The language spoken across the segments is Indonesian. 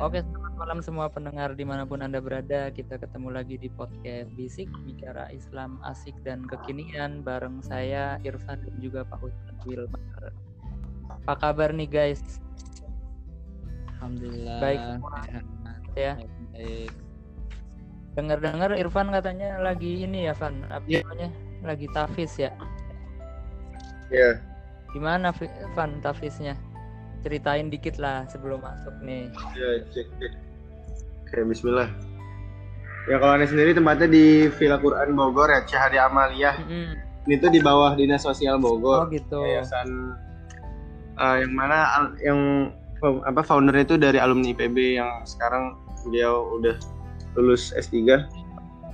Oke, selamat malam semua pendengar di mana pun Anda berada. Kita ketemu lagi di podcast Bisik, bicara Islam asik dan kekinian bareng saya, Irfan dan juga Pak Ustadz Wilmar. Apa kabar nih guys? Alhamdulillah. Baik sehat. ya. Baik. Dengar-dengar Irfan katanya lagi ini ya, Van. Apa Iya. namanya? Lagi tafis ya. Ya, Gimana Vi- Van tafisnya? Ceritain dikit lah sebelum masuk nih. ya cek cek. Oke, Bismillah. Ya kalau anda sendiri tempatnya di Villa Quran Bogor ya, Cahaya Amalia. Mm-mm. Ini tuh di bawah Dinas Sosial Oh Bogor. gitu. Yayasan eh, yang mana yang apa foundernya itu dari alumni IPB yang sekarang beliau udah lulus S3.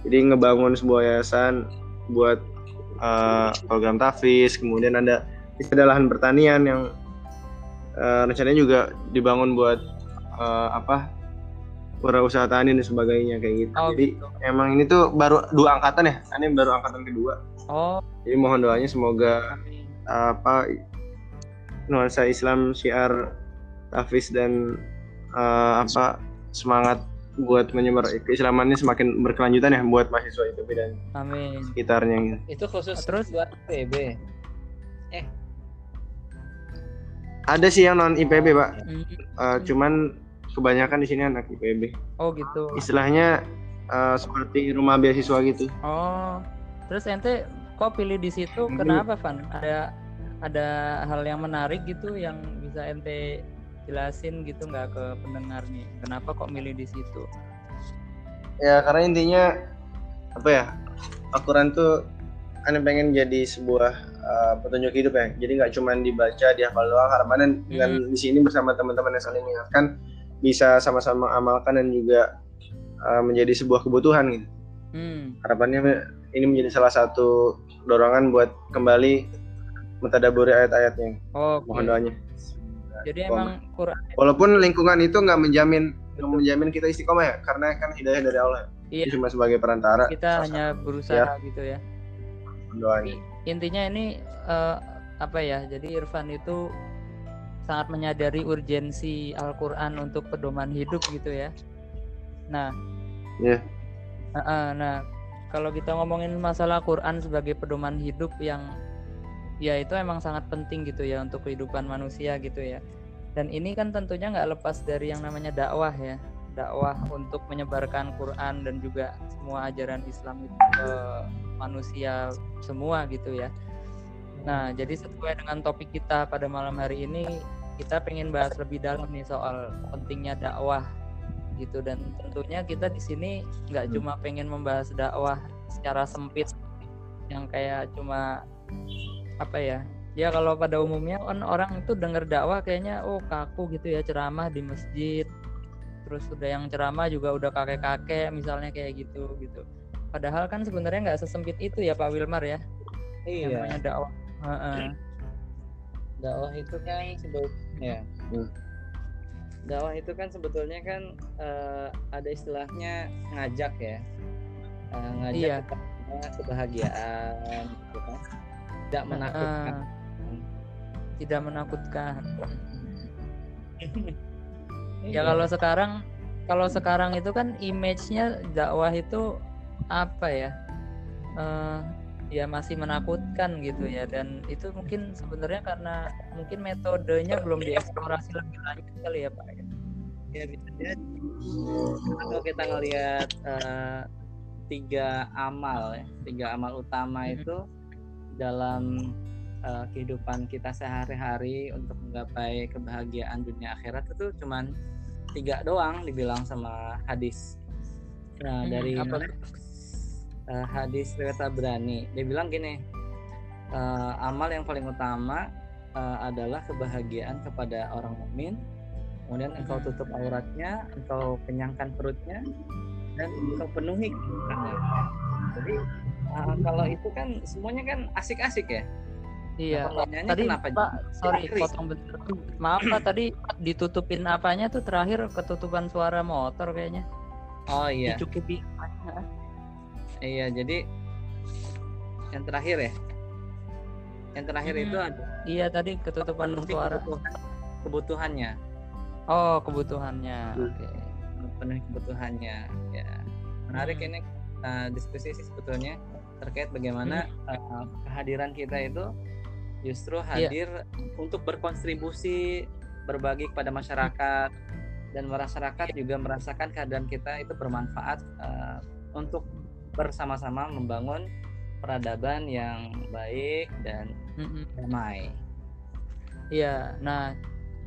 Jadi ngebangun sebuah yayasan buat eh, program tafis, kemudian ada ada lahan pertanian yang eh, rencananya juga dibangun buat eh, apa usaha tani dan sebagainya kayak gitu. Oh Jadi gitu. emang ini tuh baru dua angkatan ya, ini baru angkatan kedua. Oh, Jadi mohon doanya semoga apa nuansa Islam syiar Hafiz dan eh, apa semangat buat menyebar keislamannya semakin berkelanjutan ya buat mahasiswa IPB dan Amin. sekitarnya gitu. Itu khusus Terus? buat PB. Ada sih yang non IPB pak, Mm. Eh, cuman kebanyakan di sini anak IPB. Oh gitu. Istilahnya eh, seperti rumah beasiswa gitu. Oh, terus ente kok pilih di situ? Hmm. Kenapa, Van? Ada ada hal yang menarik gitu yang bisa ente jelasin gitu nggak ke pendengar nih? Kenapa kok milih di situ? Ya karena intinya apa ya Al-Quran tuh aneh pengen jadi sebuah uh, petunjuk hidup ya. Jadi nggak cuma dibaca, dihafal doang. Harapannya dengan di sini bersama teman-teman yang saling mengingatkan bisa sama-sama amalkan dan juga uh, menjadi sebuah kebutuhan gitu. Hmm. Harapannya ini menjadi salah satu dorongan buat kembali mentadaburi ayat-ayatnya. Oh, Mohon doanya. jadi emang Quran. Walaupun lingkungan itu nggak menjamin nggak menjamin kita istiqomah ya, karena kan hidayah dari Allah. Iya. Itu cuma sebagai perantara. Kita hanya berusaha gitu ya. doanya. Intinya ini eh, apa ya? Jadi Irfan itu sangat menyadari urgensi Al-Qur'an untuk pedoman hidup gitu ya. Nah, Iya. Heeh, nah, kalau kita ngomongin masalah Quran sebagai pedoman hidup yang ya itu emang sangat penting gitu ya untuk kehidupan manusia gitu ya. Dan ini kan tentunya nggak lepas dari yang namanya dakwah ya, dakwah untuk menyebarkan Quran dan juga semua ajaran Islam itu ke manusia semua gitu ya. Nah, jadi sesuai dengan topik kita pada malam hari ini, kita pengen bahas lebih dalam nih soal pentingnya dakwah gitu. Dan tentunya kita di sini nggak cuma pengen membahas dakwah secara sempit yang kayak cuma apa ya ya kalau pada umumnya kan orang itu dengar dakwah kayaknya oh kaku gitu ya ceramah di masjid. Terus udah yang ceramah juga udah kakek-kakek misalnya kayak gitu gitu padahal kan sebenarnya nggak sesempit itu ya Pak Wilmar ya yang Iya. namanya dakwah Heeh. Dakwah itu kan sebetulnya Hmm. dakwah itu kan sebetulnya kan eh, ada istilahnya ngajak ya. Eh, ngajak Iya. kebahagiaan gitu kan. Tidak menakutkan. Heeh. tidak menakutkan Ya Iya. kalau sekarang kalau sekarang itu kan image-nya dakwah itu apa ya? Eh, ya masih menakutkan gitu ya dan itu mungkin sebenarnya karena mungkin metodenya belum dieksplorasi lebih lanjut kali ya Pak. ya bisa jadi kalau kita ngelihat eh, tiga amal ya tiga amal utama Mhm. itu dalam eh, kehidupan kita sehari-hari untuk menggapai kebahagiaan dunia akhirat itu cuman tiga doang dibilang sama hadis nah Hmm, dari apa Eh, hadis riwayat Tabrani dia bilang gini eh, amal yang paling utama eh, adalah kebahagiaan kepada orang mukmin kemudian engkau Hmm. tutup auratnya engkau kenyangkan perutnya dan engkau penuhi kebutuhannya jadi eh, kalau itu kan semuanya kan asik-asik ya Iya. Nah, Tadi kenapa Pak, sorry jadi potong bentar. Maaf Pak tadi ditutupin apanya tuh terakhir ketutupan suara motor kayaknya. oh iya Dicukupi. Iya jadi yang terakhir ya yang terakhir Hmm. itu ada Iya tadi ketutupan suara. kebutuhan- kebutuhannya Oh, kebutuhannya. Hmm. Oke. penuhi kebutuhannya ya menarik Hmm. ini kita diskusi sih sebetulnya terkait bagaimana uh, kehadiran kita itu justru Iya. hadir untuk berkontribusi berbagi kepada masyarakat dan masyarakat juga merasakan kehadiran kita itu bermanfaat uh, untuk bersama-sama membangun peradaban yang baik dan damai. Iya, nah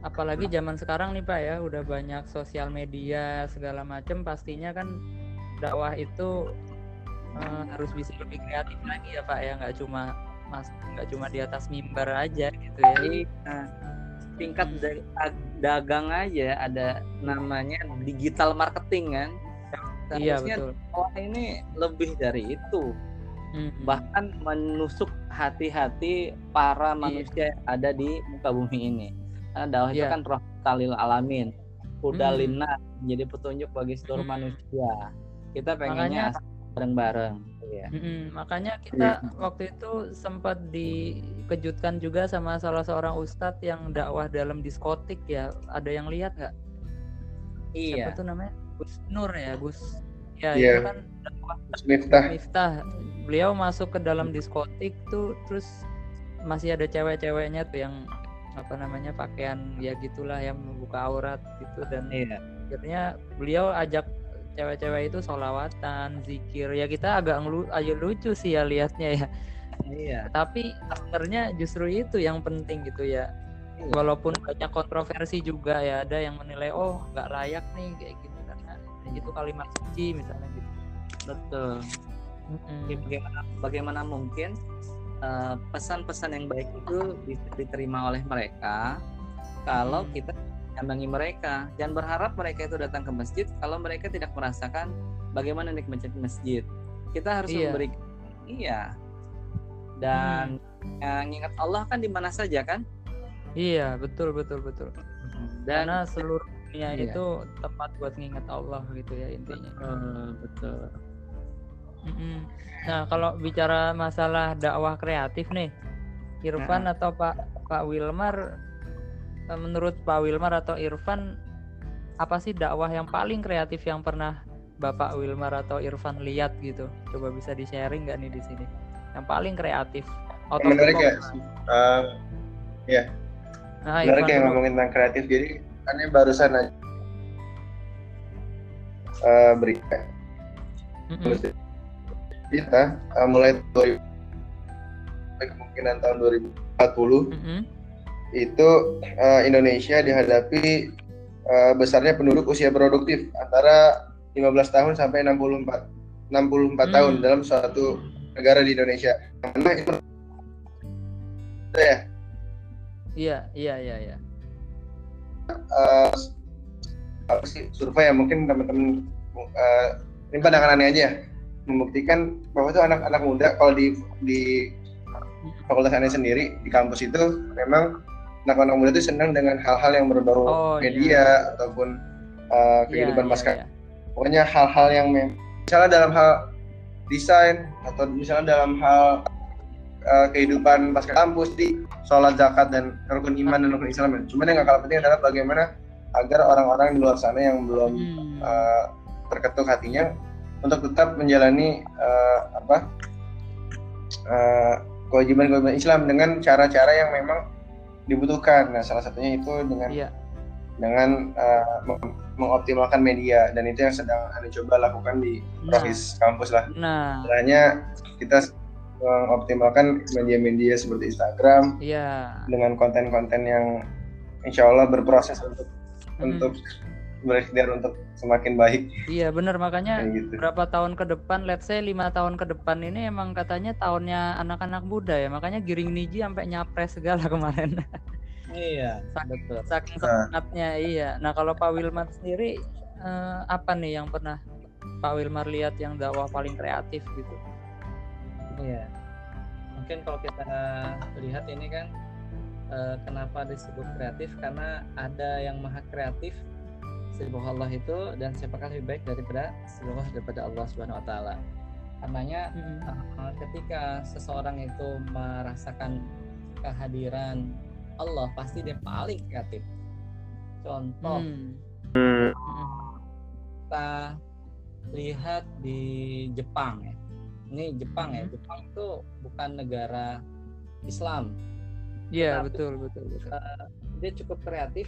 apalagi zaman sekarang nih Pak ya, udah banyak sosial media segala macam, pastinya kan dakwah itu eh, harus bisa lebih kreatif lagi ya Pak ya, nggak cuma mas nggak cuma di atas mimbar aja gitu ya. Jadi nah, tingkat da- ag- dagang aja ada namanya digital marketing kan. Iya Seharusnya betul. dakwah ini lebih dari itu, Mm-mm. bahkan menusuk hati-hati para Iya. manusia yang ada di muka bumi ini. Karena dakwah itu Iya. kan rahmatalil alamin, huda Hmm. linnas, jadi petunjuk bagi seluruh Hmm. manusia. Kita pengennya Makanya- bareng-bareng. Iya. Mm-mm, makanya kita waktu itu sempat dikejutkan juga sama salah seorang ustadz yang dakwah dalam diskotik ya. Ada yang lihat nggak? Iya. Siapa tuh namanya? Gus Nur ya, Gus. Ya Iya. itu kan dakwah Miftah. Miftah. Beliau masuk ke dalam diskotik tuh terus masih ada cewek-ceweknya tuh yang apa namanya pakaian ya gitulah yang membuka aurat gitu dan Iya. akhirnya beliau ajak cewek-cewek itu solawatan, zikir ya kita agak ngelu aja lucu sih ya liatnya ya Iya. tapi sebenarnya justru itu yang penting gitu ya Iya. walaupun banyak kontroversi juga ya ada yang menilai oh nggak layak nih kayak gitu itu kalimat suci misalnya gitu Betul. Mm-mm. Ya, bagaimana bagaimana mungkin eh, pesan-pesan yang baik itu bisa diterima oleh mereka kalau Hmm. kita nyambangi mereka dan berharap mereka itu datang ke masjid kalau mereka tidak merasakan bagaimana nikmatnya masjid kita harus Iya. memberi iya dan yang ingat Allah kan di mana saja kan Iya, betul betul betul. dan Karena seluruh dunia Iya. itu tempat buat nginget Allah gitu ya intinya. eh, betul. Nah, kalau bicara masalah dakwah kreatif nih, Irfan atau Pak Pak Wilmar eh, menurut Pak Wilmar atau Irfan apa sih dakwah yang paling kreatif yang pernah Bapak Wilmar atau Irfan lihat gitu? Coba bisa di-sharing nggak nih di sini? Yang paling kreatif. Out Menarik ya. Uh, Nah, menarik Irfan ya ngomongin tentang kreatif. Jadi aneh barusan aja uh, berita Mm-mm. kita uh, mulai 2000 kemungkinan tahun 2040 Mm-mm. itu uh, Indonesia dihadapi uh, besarnya penduduk usia produktif antara 15 tahun sampai 64 64 tahun Hmm. dalam suatu negara di Indonesia. Mana itu ya Iya, iya, iya, iya. Uh, apa sih survei ya mungkin teman-teman uh, ini pandangan aneh aja ya, membuktikan bahwa itu anak-anak muda kalau di di fakultas aneh sendiri di kampus itu memang anak-anak muda itu senang dengan hal-hal yang berbau Oh, iya. media ataupun uh, Iya, kehidupan iya, pasca iya. pokoknya hal-hal yang mem- misalnya dalam hal desain atau misalnya dalam hal uh, kehidupan pasca kampus di sholat zakat dan rukun iman dan rukun Islam cuman yang gak kalah penting adalah bagaimana agar orang-orang di luar sana yang belum Hmm. uh, terketuk hatinya untuk tetap menjalani uh, apa uh, kewajiban-kewajiban Islam dengan cara-cara yang memang dibutuhkan nah salah satunya itu dengan Iya. dengan uh, meng- mengoptimalkan media dan itu yang sedang anda coba lakukan di Nah, kampus lah. nah, Caranya kita mengoptimalkan media-media seperti Instagram iya. dengan konten-konten yang insya Allah berproses untuk Mm. untuk berikhtiar untuk semakin baik Iya benar makanya kayak gitu. berapa tahun ke depan, let's say lima tahun ke depan ini emang katanya tahunnya anak-anak muda ya, makanya Giring Niji sampai nyapres segala kemarin. iya Sak- betul Saking Nah. semangatnya iya. Nah kalau Pak Wilmar sendiri eh, apa nih yang pernah Pak Wilmar lihat yang dakwah paling kreatif gitu? Iya. Mungkin kalau kita lihat ini kan eh, kenapa disebut kreatif karena ada yang maha kreatif sebuah Allah itu dan siapakah lebih baik daripada sebuah daripada Allah Subhanahu wa taala. Karenanya eh, ketika seseorang itu merasakan kehadiran Allah pasti dia paling kreatif. contoh Hmm. Hmm. Kita lihat di Jepang ya. Ini Jepang ya. Mhm. Jepang itu bukan negara Islam. Iya Tetapi- betul betul betul. Dia cukup kreatif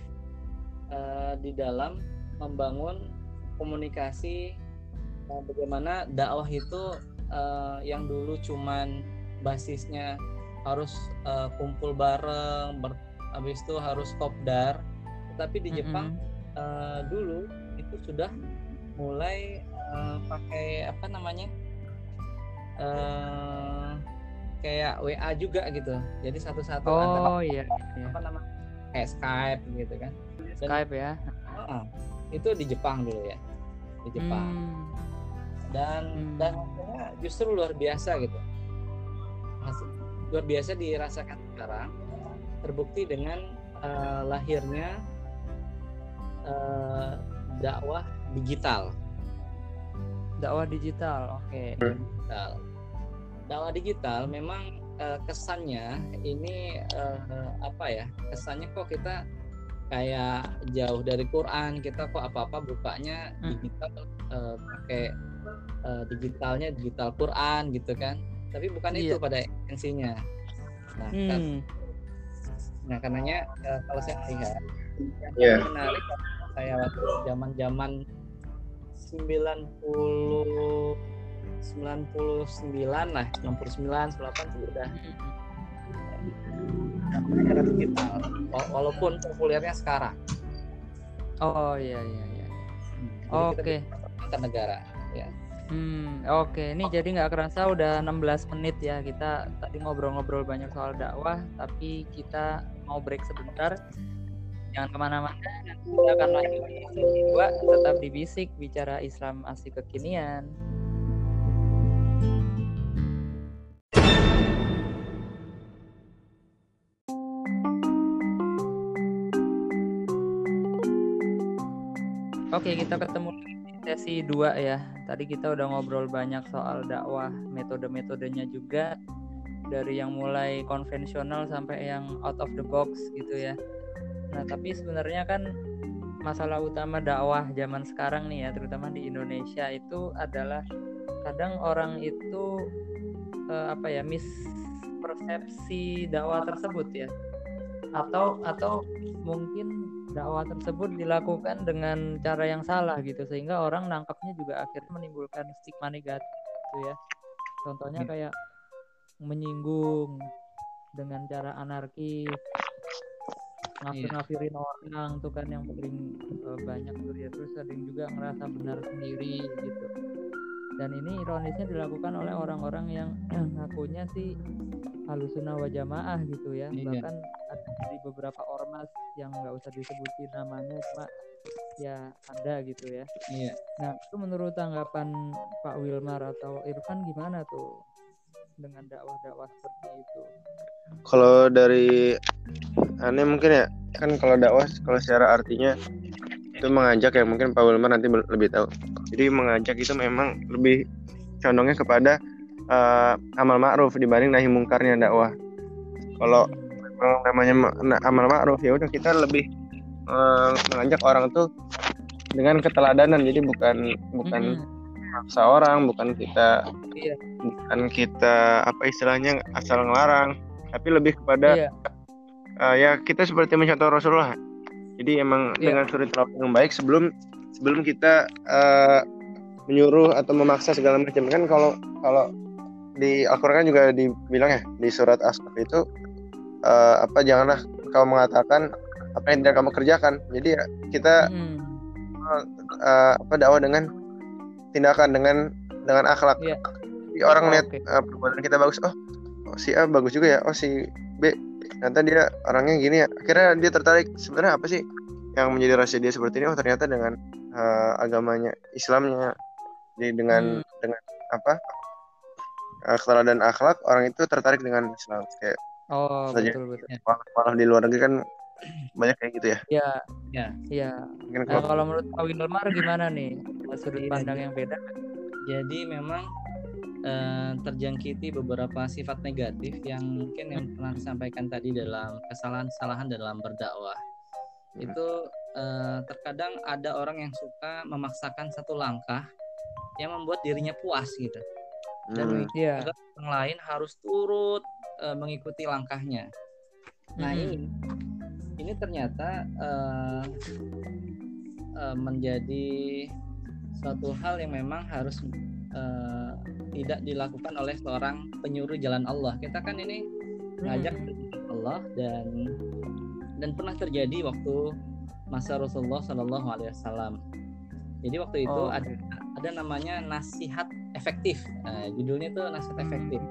eh, di dalam membangun komunikasi eh, bagaimana dakwah itu eh, yang dulu cuman basisnya harus eh, kumpul bareng, ber, habis itu harus kopdar. Tetapi di Jepang Mm-mm. eh, dulu itu sudah mulai eh, pakai apa namanya eh kayak WA juga gitu. Jadi satu-satu antara Oh iya, iya. apa namanya kayak Skype gitu kan. Dan- Skype ya. Ah, itu di Jepang dulu ya. Di Jepang. Hmm. dan Hmm. dan hasilnya justru luar biasa gitu. Hasil- luar biasa dirasakan sekarang. Terbukti dengan eh, lahirnya eh, dakwah digital Dakwah digital. Oke. digital. Dakwah digital memang eh, kesannya ini eh, apa ya? Kesannya kok kita kayak jauh dari Quran, kita kok apa-apa bukanya Hmm. digital eh, pakai eh, digitalnya digital Quran gitu kan. Tapi bukan itu Iya. pada esensinya. Nah, kan- Hmm. nah karenanya eh, kalau saya lihat yang Iya. menarik saya waktu zaman-zaman 90 99 lah 99 98 itu udah era digital Wa- walaupun populernya sekarang Oh iya iya iya. Oke. antar negara ya Hmm, oke. Ini jadi nggak kerasa udah 16 menit ya. Kita tadi ngobrol-ngobrol banyak soal dakwah, tapi kita mau break sebentar. Jangan ke mana-mana. Kita akan lanjut di sesi 2. Tetap di Bisik, bicara Islam asik kekinian. Oke, kita ketemu di sesi 2 ya. Tadi kita udah ngobrol banyak soal dakwah, metode-metodenya juga dari yang mulai konvensional sampai yang out of the box gitu ya. Nah, tapi sebenarnya kan masalah utama dakwah zaman sekarang nih ya, terutama di Indonesia itu adalah kadang orang itu eh, apa ya, mispersepsi dakwah tersebut ya. Atau atau mungkin dakwah tersebut dilakukan dengan cara yang salah gitu sehingga orang nangkapnya juga akhirnya menimbulkan stigma negatif gitu ya contohnya Iya. kayak menyinggung dengan cara anarkis ngafir-ngafirin orang tuh kan yang paling eh, banyak tuh ya terus ada yang juga ngerasa benar sendiri gitu. Dan ini ironisnya dilakukan oleh orang-orang yang ngakunya sih halusuna wa jamaah gitu ya. Iya. bahkan ada di beberapa ormas yang nggak usah disebutin namanya cuma ya ada gitu ya. Iya. Nah itu menurut tanggapan Pak Wilmar atau Irfan gimana tuh dengan dakwah-dakwah seperti itu? Kalau dari aneh mungkin ya kan kalau dakwah kalau secara artinya itu mengajak ya mungkin Pak Wilmar nanti lebih tahu. Jadi mengajak itu memang lebih condongnya kepada eh, amal ma'ruf dibanding nahi mungkarnya dakwah. Kalau memang namanya ma- na- amal ma'ruf ya udah kita lebih eh, mengajak orang tuh dengan keteladanan jadi bukan bukan maksa orang bukan kita Iya. bukan kita apa istilahnya asal ngelarang tapi lebih kepada iya eh, ya kita seperti mencontoh Rasulullah jadi emang Iya. dengan suri telapak yang baik sebelum sebelum kita eh, menyuruh atau memaksa segala macam kan kalau kalau di Al-Qur'an kan juga dibilang ya di surat As-Saff itu eh, apa janganlah kau mengatakan apa yang tidak kamu kerjakan jadi ya kita Mm-mm. eh, apa dakwah dengan tindakan dengan dengan akhlak. Jadi orang Oh, lihat oke. eh, perbuatan kita bagus, oh, oh si A bagus juga ya, oh si B ternyata dia orangnya gini ya. Akhirnya dia tertarik sebenarnya apa sih yang menjadi rahasia dia seperti ini? Oh ternyata dengan eh, agamanya Islamnya, jadi dengan Hmm. dengan apa eh, keteladanan akhlak orang itu tertarik dengan Islam. Kayak oh Saja. betul betul malah di luar negeri kan banyak kayak gitu ya. ya Ya. ya Mungkin nah, kalau menurut Pak Wilmar gimana nih sudut Iya, pandang yang beda jadi memang eh, terjangkiti beberapa sifat negatif yang mungkin yang pernah disampaikan tadi dalam kesalahan-kesalahan dalam berdakwah Hmm. itu eh, terkadang ada orang yang suka memaksakan satu langkah yang membuat dirinya puas gitu dan Hmm. Agar orang lain harus turut eh, mengikuti langkahnya. Nah Mm-mm. ini ini ternyata eh, eh, menjadi suatu hal yang memang harus eh, tidak dilakukan oleh seorang penyuruh jalan Allah. Kita kan ini ngajak Mm. ke jalan Allah dan dan pernah terjadi waktu masa Rasulullah Shallallahu Alaihi Wasallam. Jadi waktu itu Oh, ada ada namanya nasihat efektif. Nah, judulnya itu nasihat Hmm. efektif.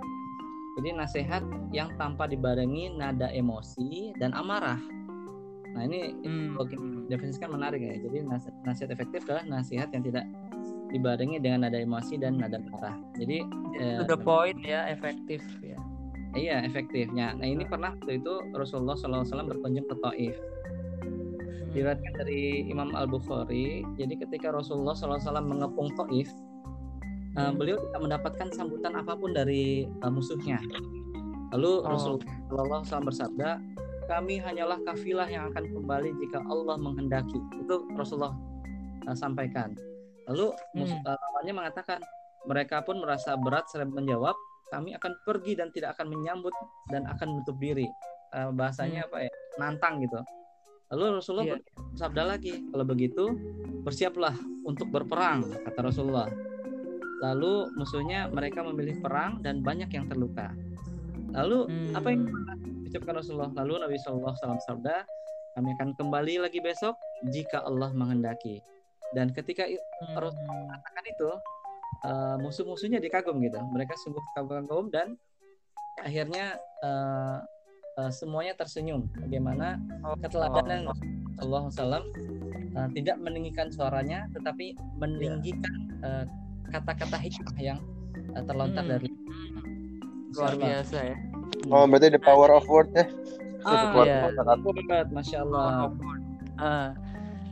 Jadi nasihat yang tanpa dibarengi nada emosi dan amarah. Nah ini Hmm. definisikan menarik ya. Jadi nasihat, nasihat efektif adalah nasihat yang tidak dibarengi dengan nada emosi dan nada marah. Jadi eh, To the point ya, efektif ya. iya efektifnya. Nah ini pernah waktu itu Rasulullah SAW berkunjung ke Taif. Hmm. Diriwayatkan dari Imam Al Bukhari. Jadi ketika Rasulullah SAW mengepung Taif, Hmm. beliau tidak mendapatkan sambutan apa pun dari eh, musuhnya. Lalu Oh, Rasulullah SAW bersabda, kami hanyalah kafilah yang akan kembali jika Allah menghendaki. Itu Rasulullah uh, sampaikan. Lalu Hmm. lawannya mengatakan, mereka pun merasa berat menjawab, kami akan pergi dan tidak akan menyambut dan akan menutup diri. Uh, bahasanya apa ya? Nantang gitu. Lalu Rasulullah Iya. bersabda lagi, kalau begitu bersiaplah untuk berperang, kata Rasulullah. Lalu musuhnya mereka memilih perang dan banyak yang terluka. Lalu Hmm. apa yang diucapkan Rasulullah? Lalu Nabi Shallallahu Alaihi Wasallam sabda, kami akan kembali lagi besok jika Allah menghendaki. Dan ketika Rasul Hmm. mengatakan itu, eh, musuh-musuhnya dikagum gitu. Mereka sungguh kagum dan akhirnya eh, eh, semuanya tersenyum. Bagaimana Oh, keteladanan Rasulullah SAW eh, tidak meninggikan suaranya, tetapi meninggikan eh, kata-kata hikmah yang eh, terlontar Hmm. dari luar Masya Allah. biasa ya. Oh, berarti the power of word ya. Ah, iya. Betul, Masya Allah. Ah,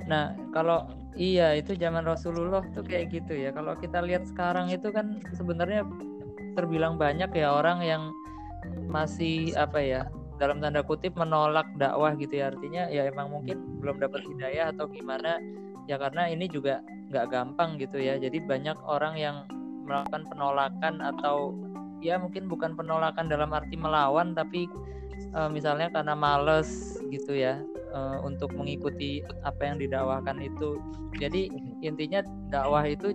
nah kalau iya itu zaman Rasulullah tuh kayak gitu ya. Kalau kita lihat sekarang itu kan sebenarnya terbilang banyak ya orang yang masih apa ya dalam tanda kutip menolak dakwah gitu ya. Artinya ya emang mungkin belum dapat hidayah atau gimana. Ya karena ini juga nggak gampang gitu ya. Jadi banyak orang yang melakukan penolakan atau ya mungkin bukan penolakan dalam arti melawan tapi eh, misalnya karena males gitu ya eh, untuk mengikuti apa yang didakwakan itu. Jadi intinya dakwah itu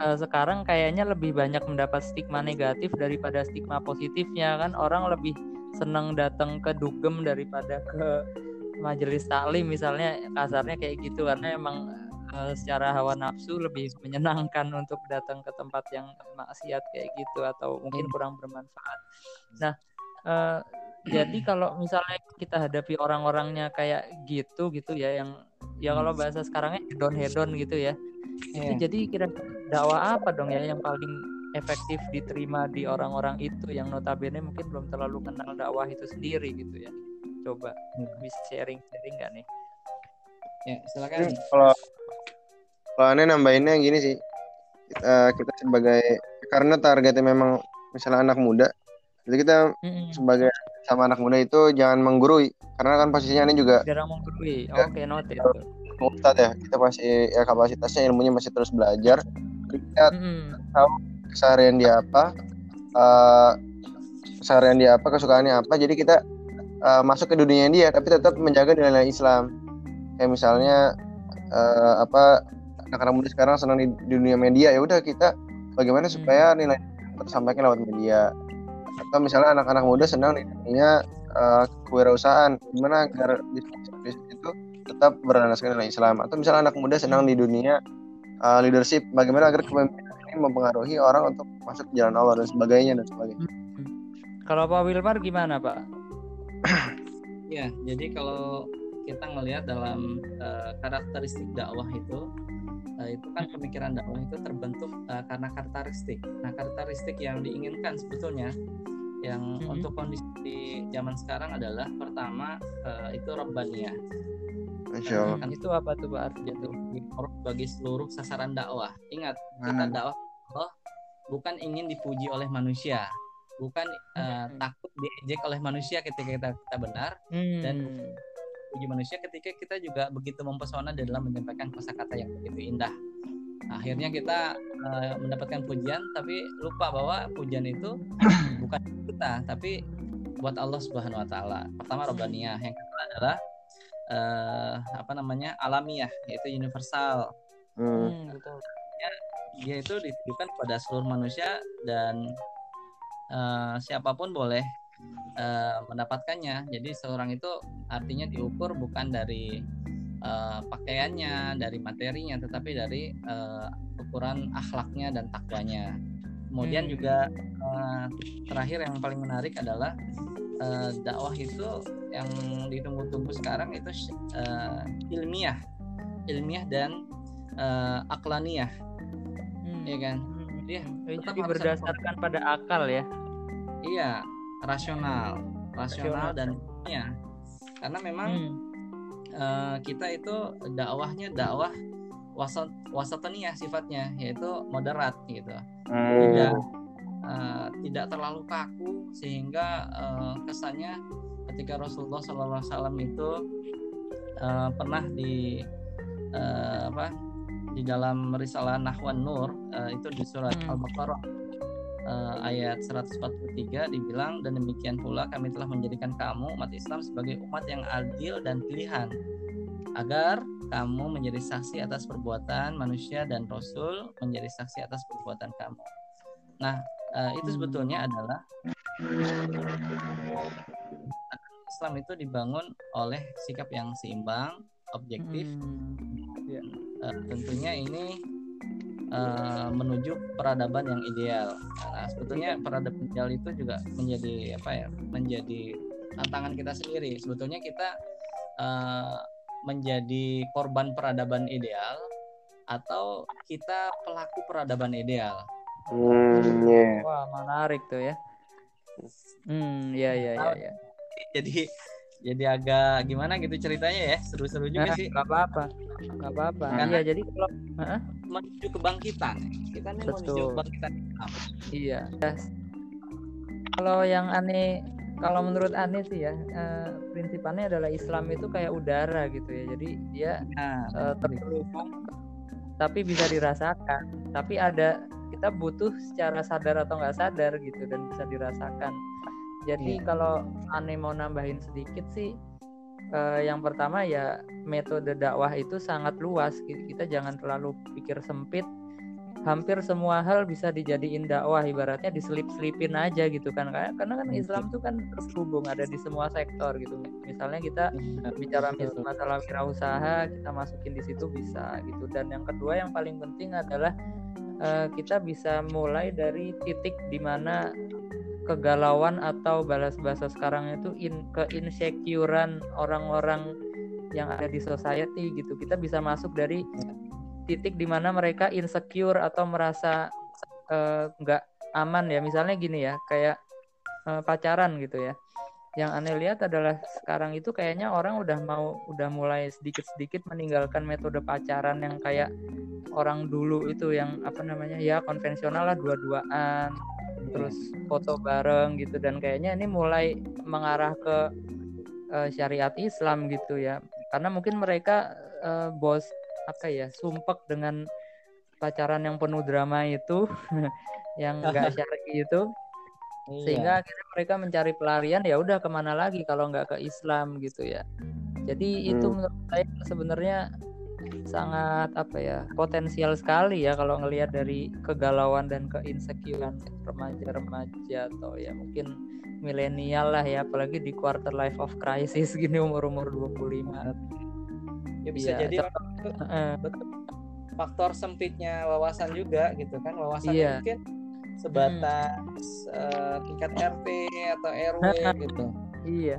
eh, sekarang kayaknya lebih banyak mendapat stigma negatif daripada stigma positifnya kan? Orang lebih senang datang ke dugem daripada ke majelis taklim misalnya kasarnya kayak gitu. Karena emang eh, secara hawa nafsu lebih menyenangkan untuk datang ke tempat yang maksiat kayak gitu atau mungkin kurang bermanfaat. Nah, eh, jadi kalau misalnya kita hadapi orang-orangnya kayak gitu gitu ya yang ya kalau bahasa sekarangnya hedon hedon gitu ya itu Iya. jadi kira dakwah apa dong ya yang paling efektif diterima di orang-orang itu yang notabene mungkin belum terlalu kenal dakwah itu sendiri gitu ya coba Hmm. bisa sharing sharing nggak nih Ya, silakan. Hmm, Kalau kalau aneh nambahinnya gini sih. Eh, kita sebagai karena targetnya memang misalnya anak muda. Jadi kita Mm-mm. sebagai sama anak muda itu jangan menggurui karena kan posisinya ini juga jarang menggurui. Ya. oke note itu ustadz ya kita masih ya kapasitasnya ilmunya masih terus belajar. Kita Mm-mm. keseharian dia apa eh keseharian dia apa kesukaannya apa. Jadi kita eh, masuk ke dunia dia tapi tetap menjaga nilai-nilai Islam. Kayak misalnya eh, apa anak-anak muda sekarang senang di, di dunia media ya udah kita bagaimana supaya nilai tersampaikan lewat media atau misalnya anak-anak muda senang di dunia eh, kewirausahaan. Gimana agar bisnis itu tetap berlandaskan nilai Islam? Atau misalnya anak muda senang di dunia eh, leadership bagaimana agar kepemimpinan ini mempengaruhi orang untuk masuk ke jalan Allah dan sebagainya dan sebagainya? Kalau Pak Wilmar gimana Pak? Ya, jadi kalau kita ngelihat dalam eh, karakteristik dakwah itu, eh, itu kan pemikiran dakwah itu terbentuk eh, karena karakteristik. Nah, karakteristik yang diinginkan sebetulnya yang Mhm. untuk kondisi di zaman sekarang adalah pertama eh, itu Allah Kan itu apa tuh Pak artinya tuh bagi seluruh sasaran dakwah. Ingat, kita dakwah Allah bukan ingin dipuji oleh manusia, bukan eh, Hmm. takut diejek oleh manusia ketika kita, kita benar, Hmm. Dan puji manusia ketika kita juga begitu mempesona dalam menyampaikan kata-kata yang begitu indah akhirnya kita uh, mendapatkan pujian tapi lupa bahwa pujian itu bukan kita tapi buat Allah Subhanahu wa taala. Pertama robaniyah, yang kedua adalah uh, apa namanya? alamiah yaitu universal. Hmm. hmm, betul. Ya, dia itu ditujukan pada seluruh manusia dan uh, siapa pun boleh uh, mendapatkannya. Jadi seorang itu artinya diukur bukan dari uh, pakaiannya, dari materinya, tetapi dari uh, ukuran akhlaknya dan takwanya. Kemudian hmm. juga uh, terakhir yang paling menarik adalah uh, dakwah itu yang ditunggu-tunggu sekarang itu uh, ilmiah, ilmiah dan uh, aklaniyah, hmm. ya kan? Hmm. tetap berdasarkan pada akal ya. Iya, rasional, rasional, rasional. dan ilmiah. Karena memang hmm uh, kita itu dakwahnya dakwah wasat wasataniyah sifatnya yaitu moderat gitu hmm. tidak uh, tidak terlalu kaku sehingga uh, kesannya ketika Rasulullah SAW itu uh, pernah di uh, apa di dalam risalah Nahwan Nur uh, itu di surat hmm. Al-Baqarah uh, ayat 143 dibilang dan demikian pula kami telah menjadikan kamu umat Islam sebagai umat yang adil dan pilihan agar kamu menjadi saksi atas perbuatan manusia dan Rasul menjadi saksi atas perbuatan kamu. Nah, uh, itu sebetulnya adalah Islam itu dibangun oleh sikap yang seimbang, objektif. Hmm. Ya. Uh, tentunya ini uh, menuju peradaban yang ideal. Nah, sebetulnya peradaban ideal itu juga menjadi apa ya? Menjadi tantangan kita sendiri. Sebetulnya kita uh, menjadi korban peradaban ideal atau kita pelaku peradaban ideal? Hmm, yeah. Wah, menarik tuh ya. Hmm, ya ya ya ya. Jadi jadi agak gimana gitu ceritanya ya seru-seru juga nah, sih Gak apa-apa Gak apa-apa Karena iya jadi kalau uh, menuju kebangkitan. Kita nih Betul. menuju kebangkitan iya. Kalau yang aneh kalau menurut Ane sih ya uh, prinsipannya adalah Islam itu kayak udara gitu ya. Jadi dia nah, uh, terhubung tapi bisa dirasakan. Tapi ada kita butuh secara sadar atau nggak sadar gitu dan bisa dirasakan. Jadi yeah. kalau Ane mau nambahin sedikit sih uh, yang pertama ya metode dakwah itu sangat luas kita jangan terlalu pikir sempit. Hampir semua hal bisa dijadiin dakwah ibaratnya diselip-selipin aja gitu kan. Karena kan Islam tuh kan terhubung ada di semua sektor gitu. Misalnya kita bicara masalah wirausaha kita masukin di situ bisa gitu. Dan yang kedua yang paling penting adalah uh, kita bisa mulai dari titik di mana kegalauan atau balas bahasa sekarang itu in ke insecurean orang-orang yang ada di society gitu. Kita bisa masuk dari titik di mana mereka insecure atau merasa eh, nggak uh, aman ya. Misalnya gini ya kayak uh, pacaran gitu ya. Yang aneh lihat adalah sekarang itu kayaknya orang udah mau udah mulai sedikit-sedikit meninggalkan metode pacaran yang kayak orang dulu itu yang apa namanya ya konvensional lah dua-duaan terus foto bareng gitu. Dan kayaknya ini mulai mengarah ke uh, syariat Islam gitu ya. Karena mungkin mereka uh, bos apa ya sumpek dengan pacaran yang penuh drama itu yang enggak syar'i itu. Iya. sehingga akhirnya mereka mencari pelarian ya udah ke mana lagi kalau nggak ke Islam gitu ya. Jadi hmm. itu menurut saya sebenarnya sangat apa ya potensial sekali ya kalau ngelihat dari kegalauan dan keinsecurean remaja-remaja atau ya mungkin milenial lah ya apalagi di quarter life of crisis gini umur-umur 25 ya bisa ya, jadi uh, faktor sempitnya wawasan juga gitu kan wawasan iya. mungkin sebatas hmm. uh, tingkat RT atau RW gitu iya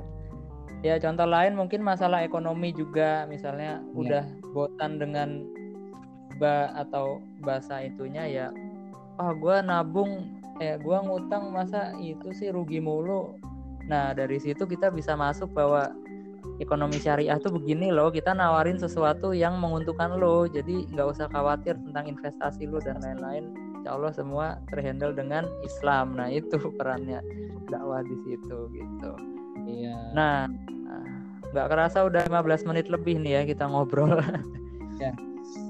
ya contoh lain mungkin masalah ekonomi juga misalnya ya. udah botan dengan ba atau bahasa itunya ya ah oh, gue nabung eh gue ngutang masa itu sih rugi mulu? Nah dari situ kita bisa masuk bahwa ekonomi syariah tuh begini loh kita nawarin sesuatu yang menguntungkan lo. Jadi nggak usah khawatir tentang investasi lo dan lain-lain. Insya Allah semua terhandle dengan Islam. Nah itu perannya dakwah di situ gitu. Iya. Nah nggak kerasa udah 15 menit lebih nih ya kita ngobrol.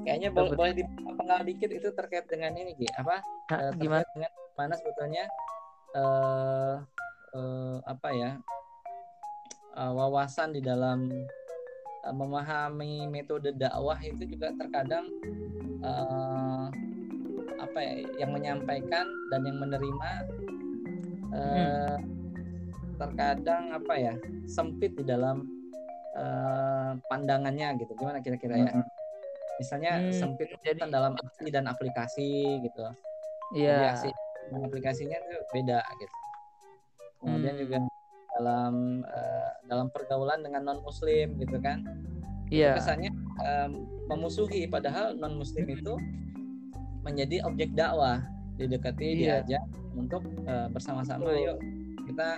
Kayaknya boleh boleh dipenggal dikit itu terkait dengan ini Ki. Apa? Nah, gimana? dengan mana sebetulnya eh eh, apa ya? eh, wawasan di dalam eh, memahami metode dakwah itu juga terkadang eh, apa ya yang menyampaikan dan yang menerima eh, terkadang apa ya sempit di dalam eh, pandangannya gitu. Gimana kira-kira ya? Misalnya Hmm, sempit jadi- kan dalam aksi dan aplikasi gitu. Iya. dan aplikasinya itu beda gitu. Kemudian Hmm. juga dalam eh, dalam pergaulan dengan non muslim gitu kan. Iya. kesannya em, memusuhi. Padahal non muslim itu menjadi objek dakwah. Didekati Iya. diajak untuk eh, bersama-sama. Yuk kita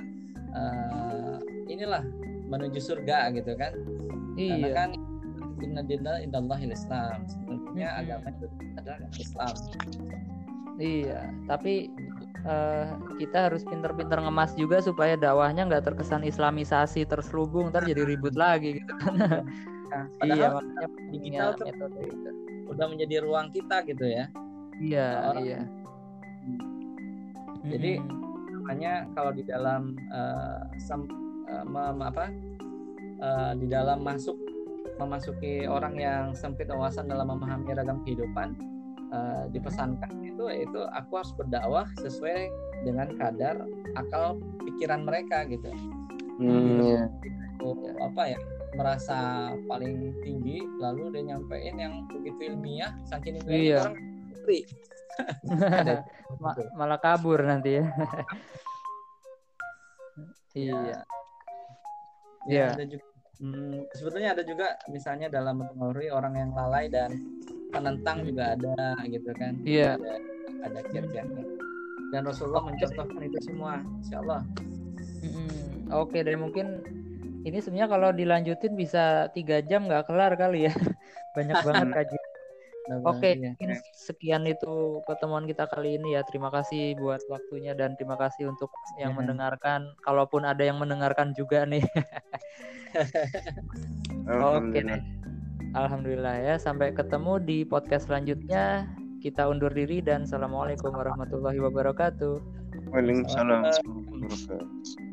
eh, inilah menuju surga gitu kan karena Iya. kan inna dina indallahil islam sebenarnya Mm-mm. agama itu adalah islam Iya, tapi eh, kita harus pinter-pinter ngemas juga supaya dakwahnya nggak terkesan islamisasi terselubung ntar jadi ribut lagi gitu. nah, iya, padahal makanya digital tuh metode itu. udah menjadi ruang kita gitu ya Iya, orang- iya. Jadi, Mm-mm. makanya kalau di dalam eh, eh, mem- apa eh, di dalam masuk memasuki orang yang sempit wawasan dalam memahami ragam kehidupan eh, dipesankan itu itu aku harus berdakwah sesuai dengan kadar akal pikiran mereka gitu Hmm. Oh, apa ya merasa paling tinggi lalu dia nyampein yang begitu ilmiah saking ilmiah Iya. orang Ma- gitu. malah kabur nanti ya. iya. Ya, Iya. ada juga hmm, sebetulnya ada juga misalnya dalam mempengaruhi orang yang lalai dan penentang juga ada gitu kan Iya. ada ada kiat-kiatnya dan Rasulullah mencontohkan itu semua Insya Allah Mm-mm. Oke, dan mungkin ini sebenarnya kalau dilanjutin bisa tiga jam nggak kelar kali ya. Banyak banget kajian. Oke, Iya. mungkin sekian itu pertemuan kita kali ini ya. Terima kasih buat waktunya dan terima kasih untuk yang Ya. mendengarkan. Kalaupun ada yang mendengarkan juga nih. Oke Alhamdulillah. deh. Alhamdulillah ya. Sampai ketemu di podcast selanjutnya. Kita undur diri dan assalamualaikum warahmatullahi wabarakatuh. Waalaikumsalam warahmatullahi wabarakatuh.